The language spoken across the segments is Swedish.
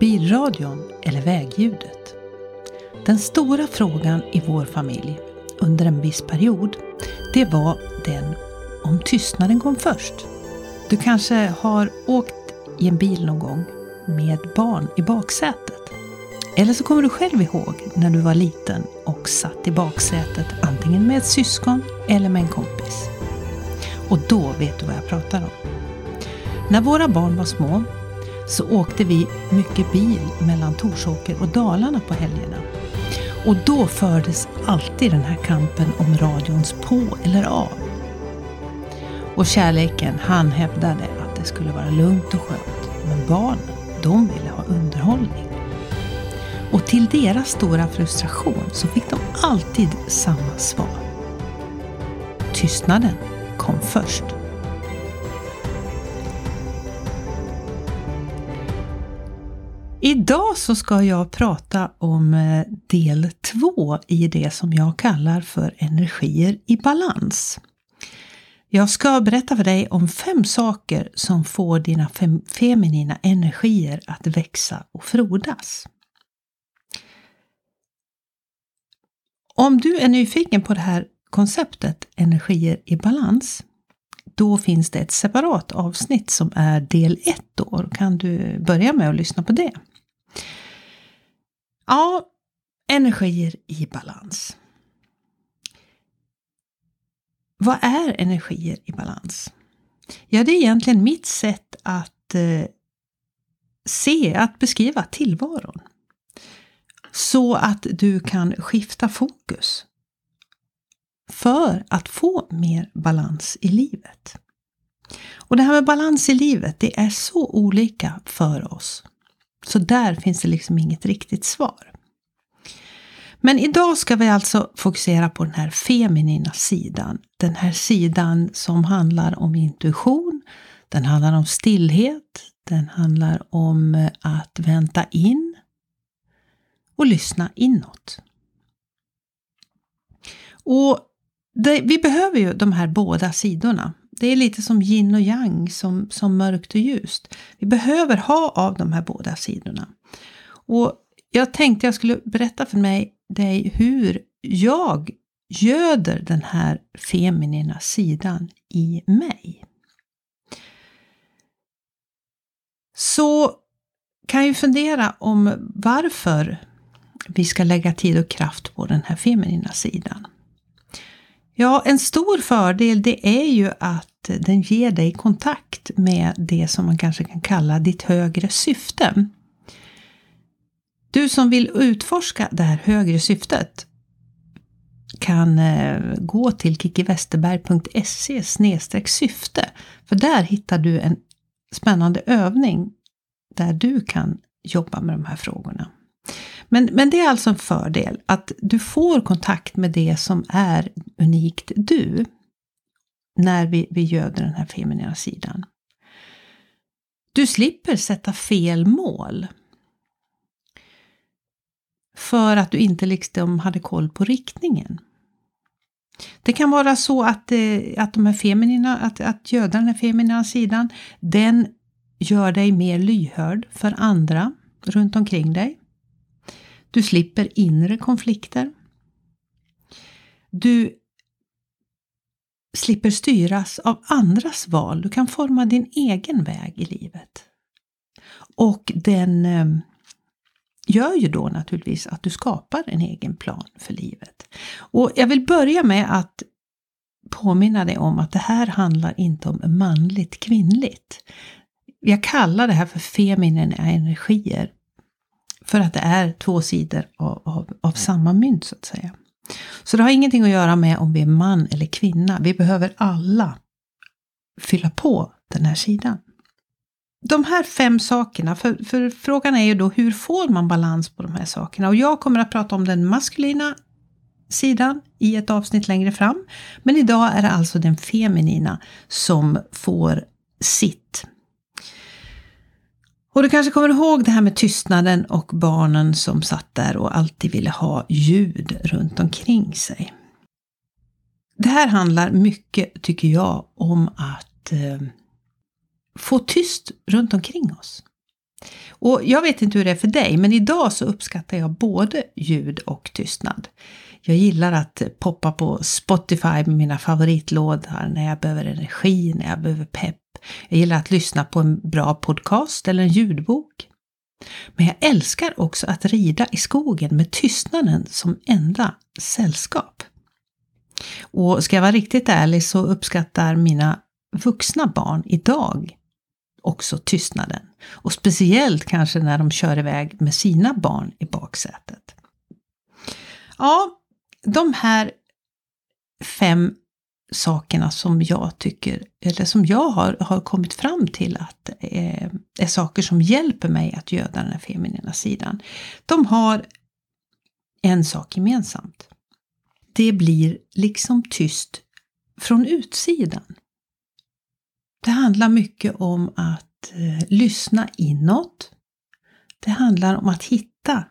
Bilradion eller vägljudet? Den stora frågan i vår familj under en viss period, det var den om tystnaden kom först. Du kanske har åkt i en bil någon gång med barn i baksätet. Eller så kommer du själv ihåg när du var liten och satt i baksätet antingen med ett syskon eller med en kompis. Och då vet du vad jag pratar om. När våra barn var små så åkte vi mycket bil mellan Torsåker och Dalarna på helgerna. Och då fördes alltid den här kampen om radions på eller av. Och kärleken, han hävdade att det skulle vara lugnt och skönt. Men barnen, de ville ha underhållning. Och till deras stora frustration så fick de alltid samma svar. Tystnaden kom först. Idag så ska jag prata om eh, del två i det som jag kallar för energier i balans. Jag ska berätta för dig om fem saker som får dina fem feminina energier att växa och frodas. Om du är nyfiken på det här konceptet energier i balans, då finns det ett separat avsnitt som är del 1 då. Kan du börja med att lyssna på det? Ja, energier i balans. Vad är energier i balans? Ja, det är egentligen mitt sätt att eh, se, att beskriva tillvaron. Så att du kan skifta fokus. För att få mer balans i livet. Och det här med balans i livet, det är så olika för oss. Så där finns det liksom inget riktigt svar. Men idag ska vi alltså fokusera på den här feminina sidan. Den här sidan som handlar om intuition, den handlar om stillhet, den handlar om eh, att vänta in och lyssna inåt. Och det, vi behöver ju de här båda sidorna. Det är lite som yin och yang, som, som mörkt och ljust. Vi behöver ha av de här båda sidorna. Och jag tänkte jag skulle berätta för mig dig hur jag göder den här feminina sidan i mig. Så kan ju fundera om varför vi ska lägga tid och kraft på den här feminina sidan. Ja, en stor fördel det är ju att den ger dig kontakt med det som man kanske kan kalla ditt högre syfte. Du som vill utforska det här högre syftet kan eh, gå till kickivesterberg.se syfte. För där hittar du en spännande övning där du kan jobba med de här frågorna. Men, men det är alltså en fördel att du får kontakt med det som är unikt du. När vi, vi göder den här feminina sidan. Du slipper sätta fel mål. För att du inte liksom hade koll på riktningen. Det kan vara så att, eh, att, de här feminina, att, att göda den här feminina sidan, den gör dig mer lyhörd för andra runt omkring dig. Du slipper inre konflikter. Du slipper styras av andras val. Du kan forma din egen väg i livet. Och den eh, gör ju då naturligtvis att du skapar en egen plan för livet. Och jag vill börja med att påminna dig om att det här handlar inte om manligt kvinnligt. Jag kallar det här för feminina energier för att det är två sidor av, av, av samma mynt så att säga. Så det har ingenting att göra med om vi är man eller kvinna. Vi behöver alla fylla på den här sidan. De här fem sakerna, för, för frågan är ju då hur får man balans på de här sakerna? Och jag kommer att prata om den maskulina sidan i ett avsnitt längre fram. Men idag är det alltså den feminina som får sitt. Och du kanske kommer ihåg det här med tystnaden och barnen som satt där och alltid ville ha ljud runt omkring sig. Det här handlar mycket, tycker jag, om att eh, få tyst runt omkring oss. Och jag vet inte hur det är för dig, men idag så uppskattar jag både ljud och tystnad. Jag gillar att poppa på Spotify med mina favoritlådor när jag behöver energi, när jag behöver pepp. Jag gillar att lyssna på en bra podcast eller en ljudbok. Men jag älskar också att rida i skogen med tystnaden som enda sällskap. Och ska jag vara riktigt ärlig så uppskattar mina vuxna barn idag också tystnaden. Och speciellt kanske när de kör iväg med sina barn i baksätet. Ja, de här fem sakerna som jag tycker, eller som jag har, har kommit fram till att eh, är saker som hjälper mig att göda den här feminina sidan. De har en sak gemensamt. Det blir liksom tyst från utsidan. Det handlar mycket om att eh, lyssna inåt. Det handlar om att hitta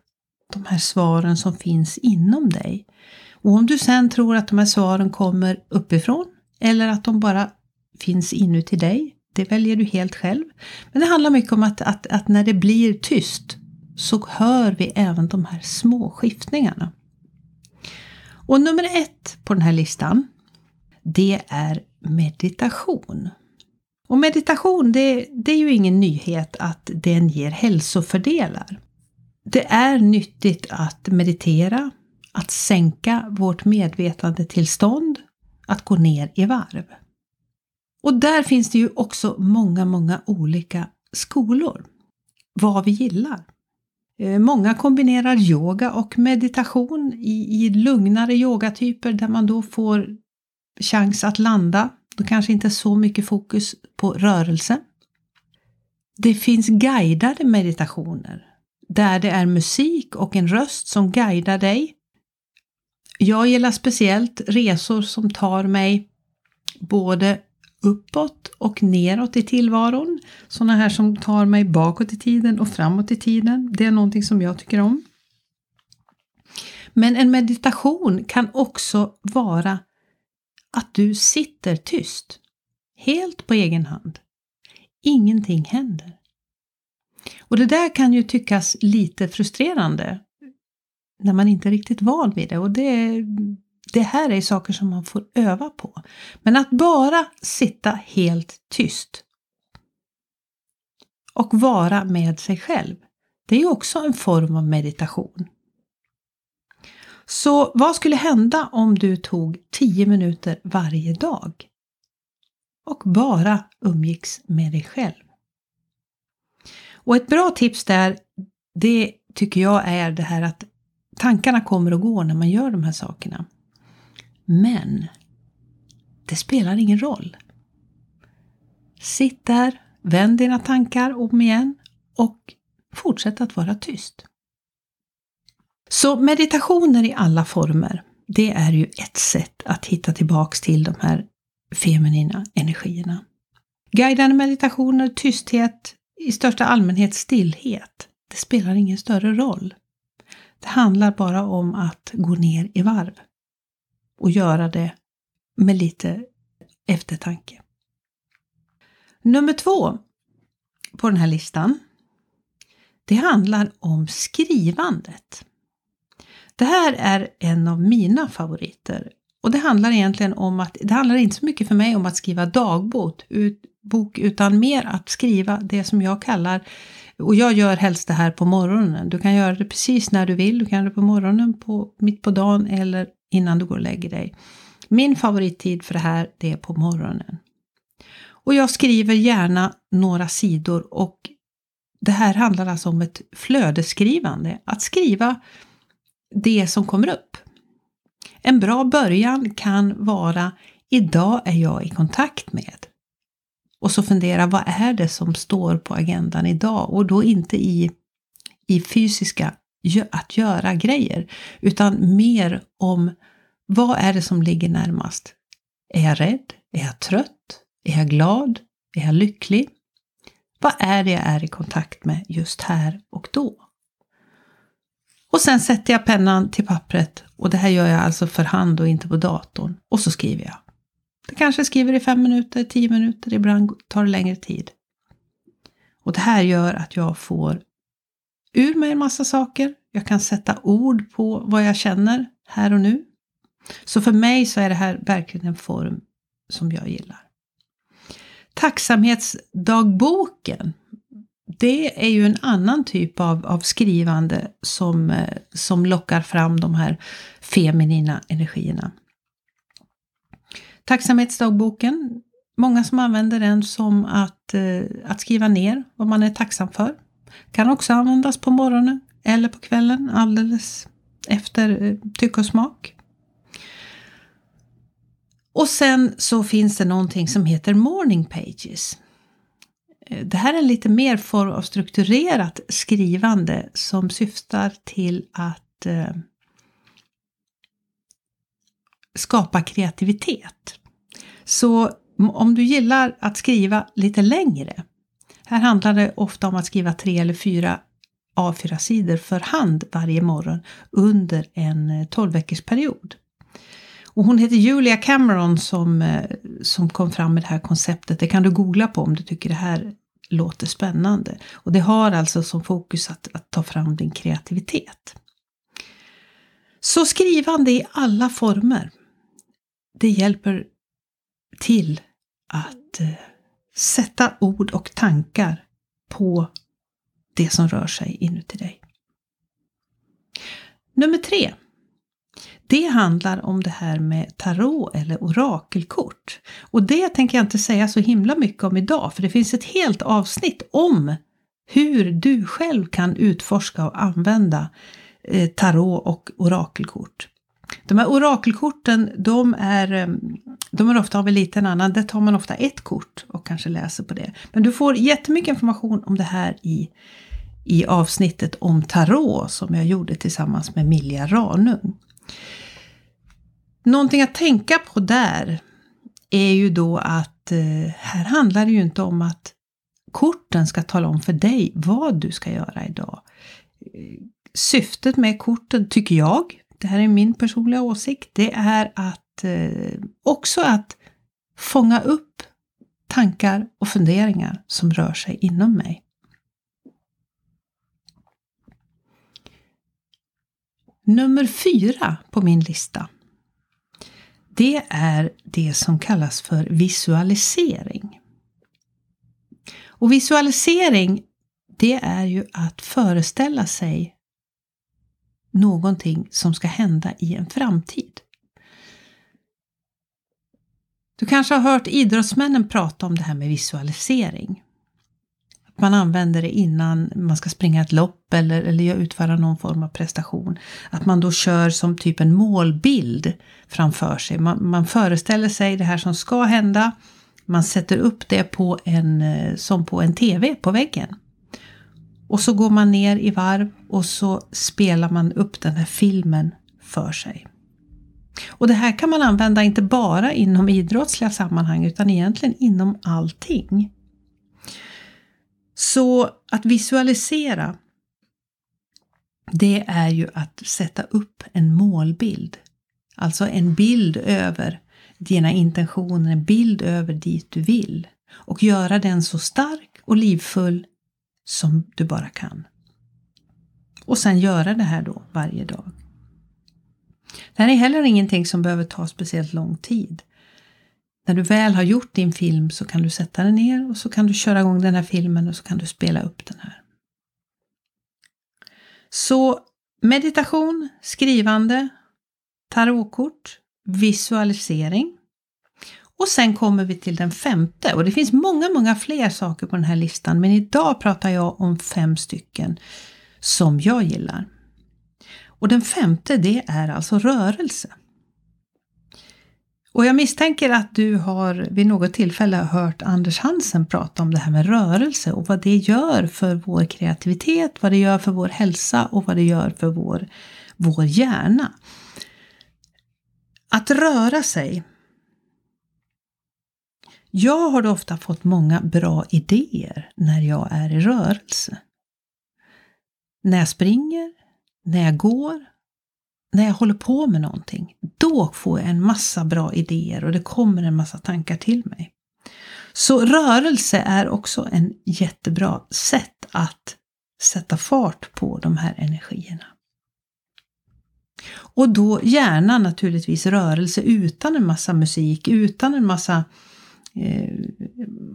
de här svaren som finns inom dig. Och om du sen tror att de här svaren kommer uppifrån eller att de bara finns inuti dig, det väljer du helt själv. Men det handlar mycket om att, att, att när det blir tyst så hör vi även de här små skiftningarna. Och nummer ett på den här listan, det är meditation. Och meditation, det, det är ju ingen nyhet att den ger hälsofördelar. Det är nyttigt att meditera, att sänka vårt medvetandetillstånd, att gå ner i varv. Och där finns det ju också många, många olika skolor. Vad vi gillar. Eh, många kombinerar yoga och meditation i, i lugnare yogatyper där man då får chans att landa. Då kanske inte så mycket fokus på rörelse. Det finns guidade meditationer där det är musik och en röst som guidar dig. Jag gillar speciellt resor som tar mig både uppåt och neråt i tillvaron. Sådana här som tar mig bakåt i tiden och framåt i tiden. Det är någonting som jag tycker om. Men en meditation kan också vara att du sitter tyst, helt på egen hand. Ingenting händer. Och det där kan ju tyckas lite frustrerande när man inte är riktigt van vid det och det, det här är saker som man får öva på. Men att bara sitta helt tyst och vara med sig själv, det är ju också en form av meditation. Så vad skulle hända om du tog 10 minuter varje dag och bara umgicks med dig själv? Och ett bra tips där, det tycker jag är det här att tankarna kommer och går när man gör de här sakerna. Men det spelar ingen roll. Sitt där, vänd dina tankar om igen och fortsätt att vara tyst. Så meditationer i alla former, det är ju ett sätt att hitta tillbaks till de här feminina energierna. Guidande meditationer, tysthet, i största allmänhet stillhet. Det spelar ingen större roll. Det handlar bara om att gå ner i varv och göra det med lite eftertanke. Nummer två på den här listan, det handlar om skrivandet. Det här är en av mina favoriter och det handlar egentligen om att det handlar inte så mycket för mig om att skriva dagbok, bok, utan mer att skriva det som jag kallar och jag gör helst det här på morgonen. Du kan göra det precis när du vill. Du kan göra det på morgonen, på, mitt på dagen eller innan du går och lägger dig. Min favorittid för det här, det är på morgonen. Och jag skriver gärna några sidor och det här handlar alltså om ett flödesskrivande. Att skriva det som kommer upp. En bra början kan vara Idag är jag i kontakt med. Och så fundera, vad är det som står på agendan idag? Och då inte i, i fysiska att göra grejer, utan mer om vad är det som ligger närmast? Är jag rädd? Är jag trött? Är jag glad? Är jag lycklig? Vad är det jag är i kontakt med just här och då? Och sen sätter jag pennan till pappret och det här gör jag alltså för hand och inte på datorn. Och så skriver jag. Det kanske skriver i fem minuter, tio minuter, ibland tar det längre tid. Och det här gör att jag får ur mig en massa saker. Jag kan sätta ord på vad jag känner här och nu. Så för mig så är det här verkligen en form som jag gillar. Tacksamhetsdagboken, det är ju en annan typ av, av skrivande som, eh, som lockar fram de här feminina energierna. Tacksamhetsdagboken, många som använder den som att, eh, att skriva ner vad man är tacksam för. Kan också användas på morgonen eller på kvällen alldeles efter eh, tycke och smak. Och sen så finns det någonting som heter Morning Pages. Det här är lite mer form av strukturerat skrivande som syftar till att eh, skapa kreativitet. Så om du gillar att skriva lite längre. Här handlar det ofta om att skriva tre eller fyra A4-sidor för hand varje morgon under en eh, 12 period. Och hon heter Julia Cameron som, eh, som kom fram med det här konceptet. Det kan du googla på om du tycker det här låter spännande. Och det har alltså som fokus att, att ta fram din kreativitet. Så skrivande i alla former, det hjälper till att eh, sätta ord och tankar på det som rör sig inuti dig. Nummer tre. Det handlar om det här med tarot eller orakelkort. Och det tänker jag inte säga så himla mycket om idag, för det finns ett helt avsnitt om hur du själv kan utforska och använda eh, tarot och orakelkort. De här orakelkorten, de är, eh, de är ofta av en liten annan. Där tar man ofta ett kort och kanske läser på det. Men du får jättemycket information om det här i, i avsnittet om tarot som jag gjorde tillsammans med Milja Ranung. Någonting att tänka på där är ju då att eh, här handlar det ju inte om att korten ska tala om för dig vad du ska göra idag. Eh, syftet med korten, tycker jag, det här är min personliga åsikt, det är att eh, också att fånga upp tankar och funderingar som rör sig inom mig. Nummer fyra på min lista det är det som kallas för visualisering. Och visualisering, det är ju att föreställa sig någonting som ska hända i en framtid. Du kanske har hört idrottsmännen prata om det här med visualisering. Man använder det innan man ska springa ett lopp eller, eller utföra någon form av prestation. Att man då kör som typ en målbild framför sig. Man, man föreställer sig det här som ska hända. Man sätter upp det på en, eh, som på en TV på väggen. Och så går man ner i varv och så spelar man upp den här filmen för sig. Och det här kan man använda inte bara inom idrottsliga sammanhang utan egentligen inom allting. Så att visualisera, det är ju att sätta upp en målbild. Alltså en bild över dina intentioner, en bild över dit du vill. Och göra den så stark och livfull som du bara kan. Och sen göra det här då varje dag. Det här är heller ingenting som behöver ta speciellt lång tid. När du väl har gjort din film så kan du sätta den ner och så kan du köra igång den här filmen och så kan du spela upp den här. Så meditation, skrivande, tarotkort, visualisering. Och sen kommer vi till den femte och det finns många, många fler saker på den här listan men idag pratar jag om fem stycken som jag gillar. Och den femte det är alltså rörelse. Och jag misstänker att du har vid något tillfälle hört Anders Hansen prata om det här med rörelse och vad det gör för vår kreativitet, vad det gör för vår hälsa och vad det gör för vår, vår hjärna. Att röra sig. Jag har ofta fått många bra idéer när jag är i rörelse. När jag springer, när jag går, när jag håller på med någonting, då får jag en massa bra idéer och det kommer en massa tankar till mig. Så rörelse är också en jättebra sätt att sätta fart på de här energierna. Och då gärna naturligtvis rörelse utan en massa musik, utan en massa, eh,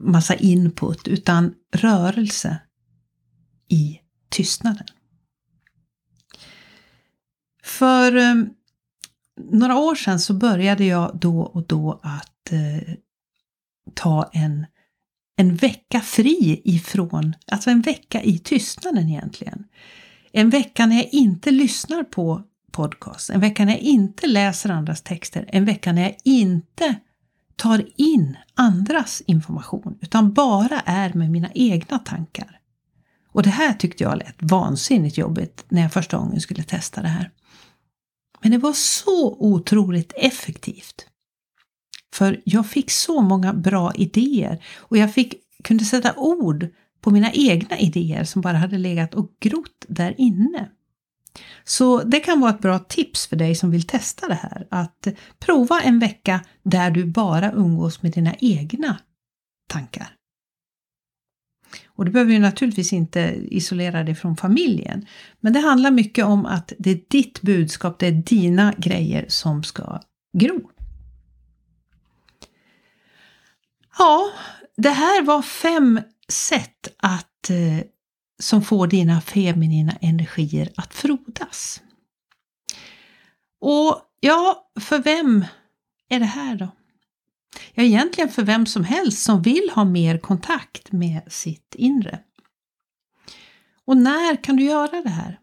massa input, utan rörelse i tystnaden. För eh, några år sedan så började jag då och då att eh, ta en, en vecka fri ifrån, alltså en vecka i tystnaden egentligen. En vecka när jag inte lyssnar på podcast, en vecka när jag inte läser andras texter, en vecka när jag inte tar in andras information utan bara är med mina egna tankar. Och det här tyckte jag lät vansinnigt jobbigt när jag första gången skulle testa det här. Men det var så otroligt effektivt. För jag fick så många bra idéer och jag fick, kunde sätta ord på mina egna idéer som bara hade legat och grott där inne. Så det kan vara ett bra tips för dig som vill testa det här. Att prova en vecka där du bara umgås med dina egna tankar. Och du behöver ju naturligtvis inte isolera dig från familjen. Men det handlar mycket om att det är ditt budskap, det är dina grejer som ska gro. Ja, det här var fem sätt att, eh, som får dina feminina energier att frodas. Och ja, för vem är det här då? Ja, egentligen för vem som helst som vill ha mer kontakt med sitt inre. Och när kan du göra det här?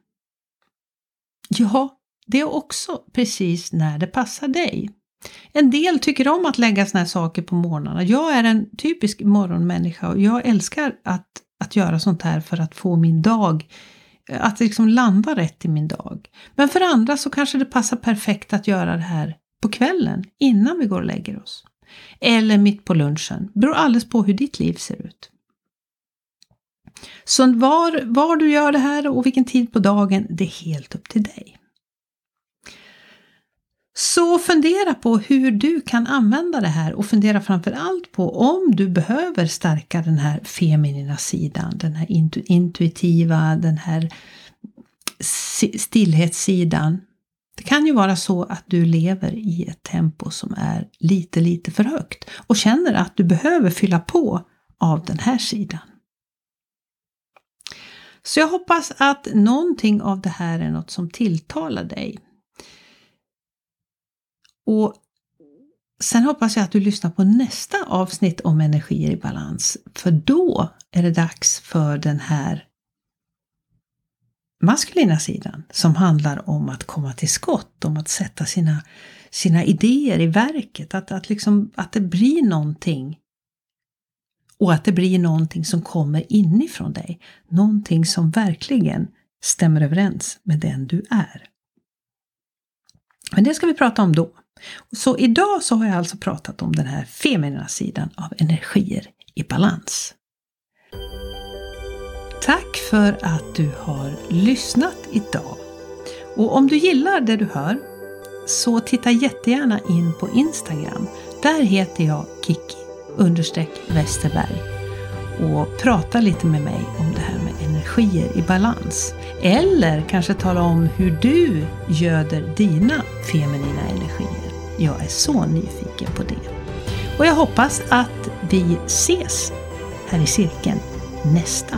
Ja, det är också precis när det passar dig. En del tycker om att lägga såna här saker på morgnarna. Jag är en typisk morgonmänniska och jag älskar att, att göra sånt här för att få min dag att liksom landa rätt i min dag. Men för andra så kanske det passar perfekt att göra det här på kvällen innan vi går och lägger oss. Eller mitt på lunchen. Det beror alldeles på hur ditt liv ser ut. Så var, var du gör det här och vilken tid på dagen, det är helt upp till dig. Så fundera på hur du kan använda det här och fundera framför allt på om du behöver stärka den här feminina sidan, den här intuitiva, den här stillhetssidan. Det kan ju vara så att du lever i ett tempo som är lite, lite för högt och känner att du behöver fylla på av den här sidan. Så jag hoppas att någonting av det här är något som tilltalar dig. Och Sen hoppas jag att du lyssnar på nästa avsnitt om energier i balans, för då är det dags för den här maskulina sidan som handlar om att komma till skott, om att sätta sina, sina idéer i verket, att, att, liksom, att det blir någonting. Och att det blir någonting som kommer inifrån dig, någonting som verkligen stämmer överens med den du är. Men det ska vi prata om då. Så idag så har jag alltså pratat om den här feminina sidan av energier i balans. Tack för att du har lyssnat idag. Och om du gillar det du hör så titta jättegärna in på Instagram. Där heter jag Kiki Westerberg och prata lite med mig om det här med energier i balans. Eller kanske tala om hur du göder dina feminina energier. Jag är så nyfiken på det. Och jag hoppas att vi ses här i cirkeln nästa